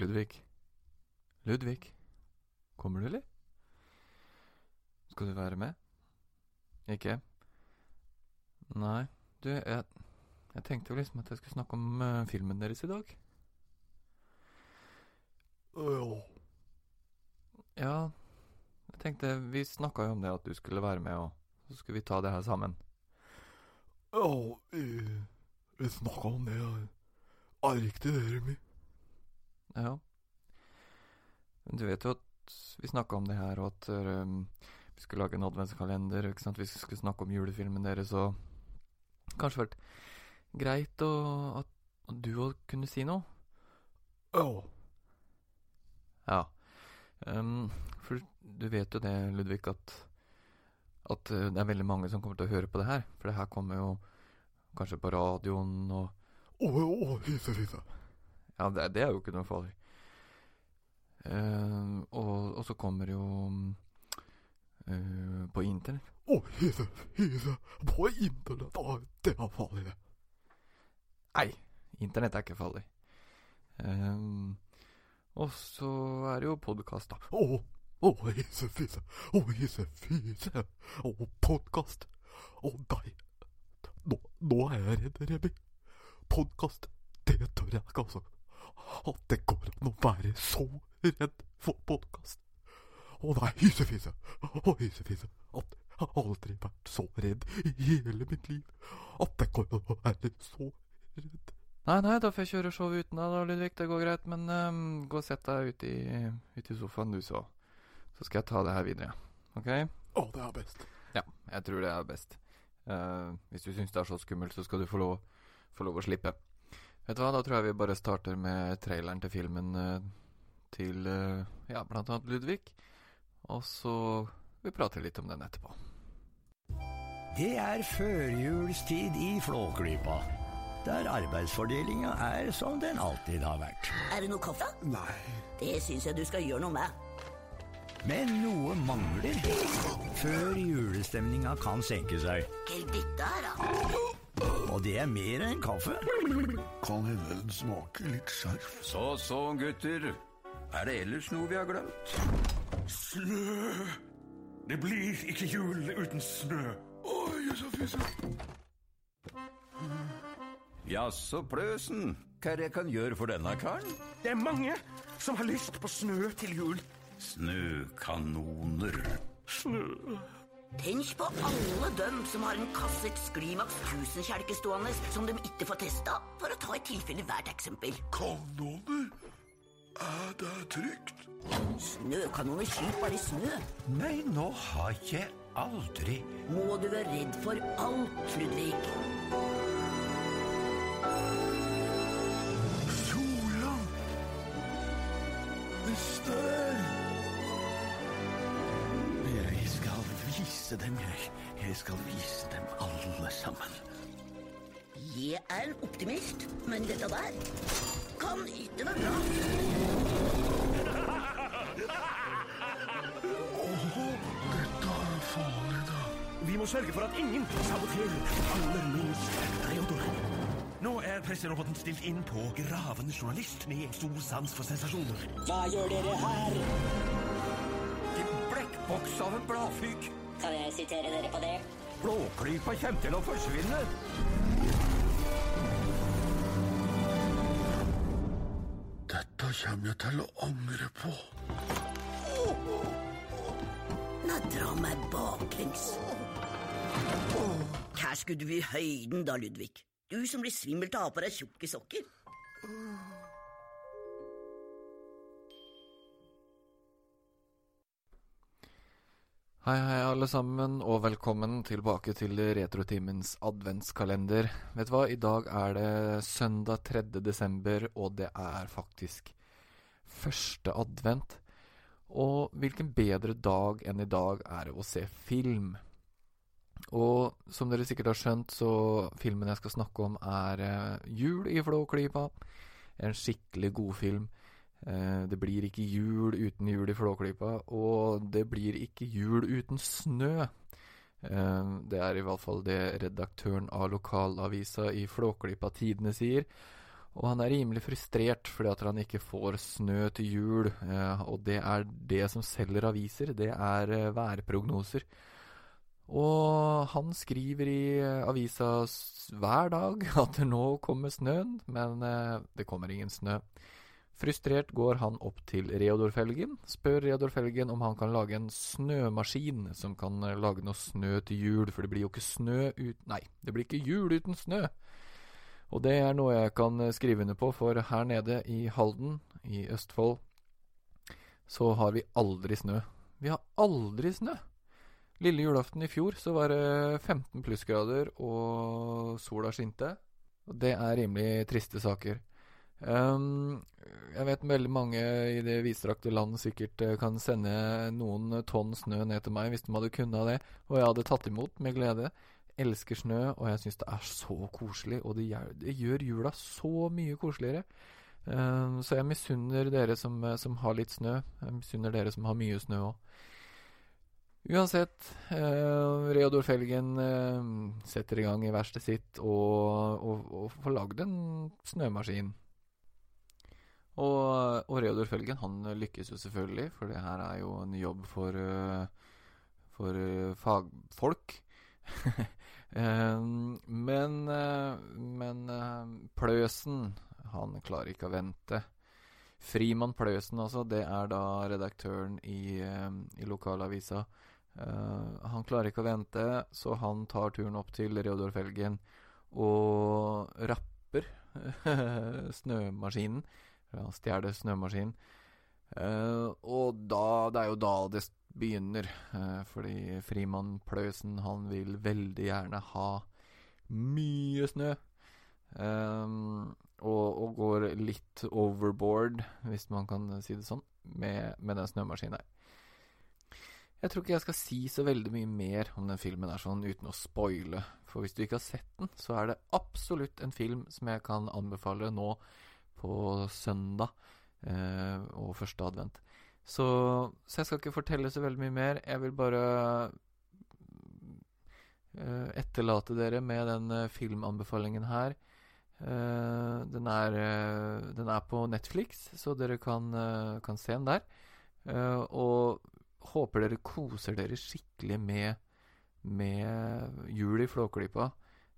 Ludvig. Ludvig. Kommer du, eller? Skal du være med? Ikke? Nei, du, jeg, jeg tenkte jo liksom at jeg skulle snakke om uh, filmen deres i dag. Ja. Ja, jeg tenkte Vi snakka jo om det at du skulle være med, og så skulle vi ta det her sammen. Ja, vi, vi snakka om det. Er riktig det, Remi? Ja. Men du vet jo at vi snakka om det her, og at um, vi skulle lage en adventskalender. ikke sant? Vi skulle snakke om julefilmen deres, og kanskje vært greit å, at, at du òg kunne si noe? Ja. Ja. Um, for du vet jo det, Ludvig, at, at uh, det er veldig mange som kommer til å høre på det her. For det her kommer jo kanskje på radioen og Å, å, hisse, hisse. Ja, det, det er jo ikke noe farlig. Uh, og, og så kommer jo uh, på internett. Å, hisse, hisse. På internett. Å, det er farlig, det. Nei, internett er ikke farlig. Um, og så er det jo podkast, da. Å, å, hisse, fisse. Å, hisse, fisse. Å, podkast. Å, nei. Nå, nå er jeg redd, Remi. Podkast, det tør jeg ikke, altså. At det går an å være så redd for podkast. Å nei, hysefise. Å, hysefise. At jeg har aldri vært så redd i hele mitt liv. At det går an å være så redd. Nei, nei, da får jeg kjøre showet uten deg, da, Ludvig. Det går greit. Men um, gå og sett deg ute i, ut i sofaen, du, så. Så skal jeg ta det her videre. OK? Å, det er best. Ja, jeg tror det er best. Uh, hvis du syns det er så skummelt, så skal du få lov, få lov å slippe. Vet du hva, da tror jeg vi bare starter med traileren til filmen eh, til eh, ja, blant annet Ludvig. Og så vi prater litt om den etterpå. Det er førjulstid i Flåklypa, der arbeidsfordelinga er som den alltid har vært. Er det noe kaffe? Nei. Det syns jeg du skal gjøre noe med. Men noe mangler før julestemninga kan senke seg. Helt dette her, da. Og det er mer enn kaffe. Kan hende den smaker litt skjerf. Så så, gutter. Er det ellers noe vi har glemt? Snø! Det blir ikke jul uten snø. Å, så fisse. Jaså, Pløsen. Hva er det jeg kan gjøre for denne karen? Det er mange som har lyst på snø til jul. Snøkanoner. Snø Tenk på alle dem som har en kasset Sklimax 1000 kjelke stående som de ikke får testa, for å ta et tilfelle hvert eksempel. Kanoner? Er det trygt? Snøkanoner skyter bare snø. Nei, nå har jeg aldri Må du være redd for alt, Ludvig. Solan! Det vise dem, jeg. Jeg skal vise dem alle sammen. Jeg er optimist, men dette der kan ikke være bra. Dette er farlig, da. Vi må sørge for at ingen saboterer, aller minst Theodor. Nå er presseroboten stilt inn på gravende journalist med stor sans for sensasjoner. Hva gjør dere her? til blekkboks av en bladfyk. Kan jeg sitere dere på det? Blåklypa kommer til å forsvinne. Dette kommer jeg til å angre på. Nå dra meg baklengs. Her skulle du i høyden da, Ludvig. Du som blir svimmel av å ha på deg tjukke sokker. Hei, hei, alle sammen, og velkommen tilbake til Retrotimens adventskalender. Vet du hva, i dag er det søndag 3. desember, og det er faktisk første advent. Og hvilken bedre dag enn i dag er det å se film? Og som dere sikkert har skjønt, så filmen jeg skal snakke om, er eh, Jul i Flåklypa. En skikkelig god film. Eh, det blir ikke jul uten jul i Flåklypa, og det blir ikke jul uten snø. Eh, det er i hvert fall det redaktøren av lokalavisa i Flåklypa Tidene sier. Og han er rimelig frustrert fordi at han ikke får snø til jul. Eh, og det er det som selger aviser, det er værprognoser. Og han skriver i avisa hver dag at nå kommer snøen, men det kommer ingen snø. Frustrert går han opp til Reodor Felgen, spør Reodor Felgen om han kan lage en snømaskin som kan eh, lage noe snø til jul, for det blir jo ikke snø ut... Nei, det blir ikke jul uten snø. Og det er noe jeg kan eh, skrive under på, for her nede i Halden, i Østfold, så har vi aldri snø. Vi har aldri snø. Lille julaften i fjor så var det 15 plussgrader, og sola skinte. Og det er rimelig triste saker. Ehm, jeg vet veldig mange i det vidstrakte land sikkert eh, kan sende noen tonn snø ned til meg hvis de hadde kunnet det, og jeg hadde tatt imot med glede. Elsker snø, og jeg syns det er så koselig, og det gjør, det gjør jula så mye koseligere. Um, så jeg misunner dere som, eh, som har litt snø. Jeg misunner dere som har mye snø òg. Uansett, eh, Reodor Felgen eh, setter i gang i verkstedet sitt og, og, og får lagd en snømaskin. Og, Reodor Felgen han lykkes jo selvfølgelig, for det her er jo en jobb for, eh, for eh, fagfolk. Eh, men men Pløsen, han klarer ikke å vente. Frimann Pløsen, altså, det er da redaktøren i, i lokalavisa. Han klarer ikke å vente, så han tar turen opp til Reodor Felgen og rapper snømaskinen. Han stjeler snømaskinen. Uh, og da Det er jo da det begynner, uh, fordi Frimann Pløysen han vil veldig gjerne ha mye snø. Um, og, og går litt overboard, hvis man kan si det sånn, med, med den snømaskinen her. Jeg tror ikke jeg skal si så veldig mye mer om den filmen her sånn uten å spoile. For hvis du ikke har sett den, så er det absolutt en film som jeg kan anbefale nå på søndag eh, og første advent. Så, så jeg skal ikke fortelle så veldig mye mer. Jeg vil bare eh, etterlate dere med den eh, filmanbefalingen her. Eh, den, er, eh, den er på Netflix, så dere kan, eh, kan se den der. Og håper dere koser dere skikkelig med, med jul i Flåklypa.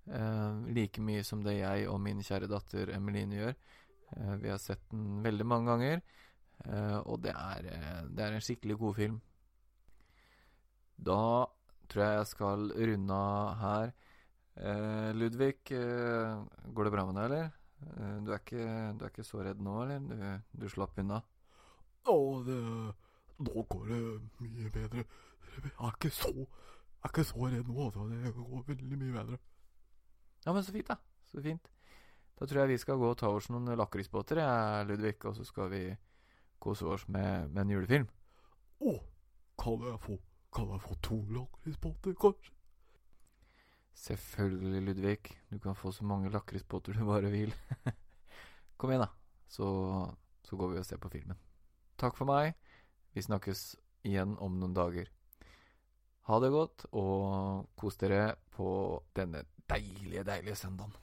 Eh, like mye som det jeg og min kjære datter Emeline gjør. Eh, vi har sett den veldig mange ganger, eh, og det er, eh, det er en skikkelig god film. Da tror jeg jeg skal runde av her. Ludvig, går det bra med deg, eller? Du, er ikke, du er ikke så redd nå, eller? Du, du slapp unna? Å, det Nå går det mye bedre. Jeg er ikke så Jeg er ikke så redd nå, altså. Det går veldig mye bedre. Ja, men så fint, da. Så fint. Da tror jeg vi skal gå og ta oss noen lakrisbåter, jeg, Ludvig, og så skal vi kose oss med, med en julefilm. Å, kan jeg få Kan jeg få to lakrisbåter, kanskje? Selvfølgelig, Ludvig. Du kan få så mange lakrisbåter du bare vil. Kom igjen, da. Så, så går vi og ser på filmen. Takk for meg. Vi snakkes igjen om noen dager. Ha det godt, og kos dere på denne deilige, deilige søndagen.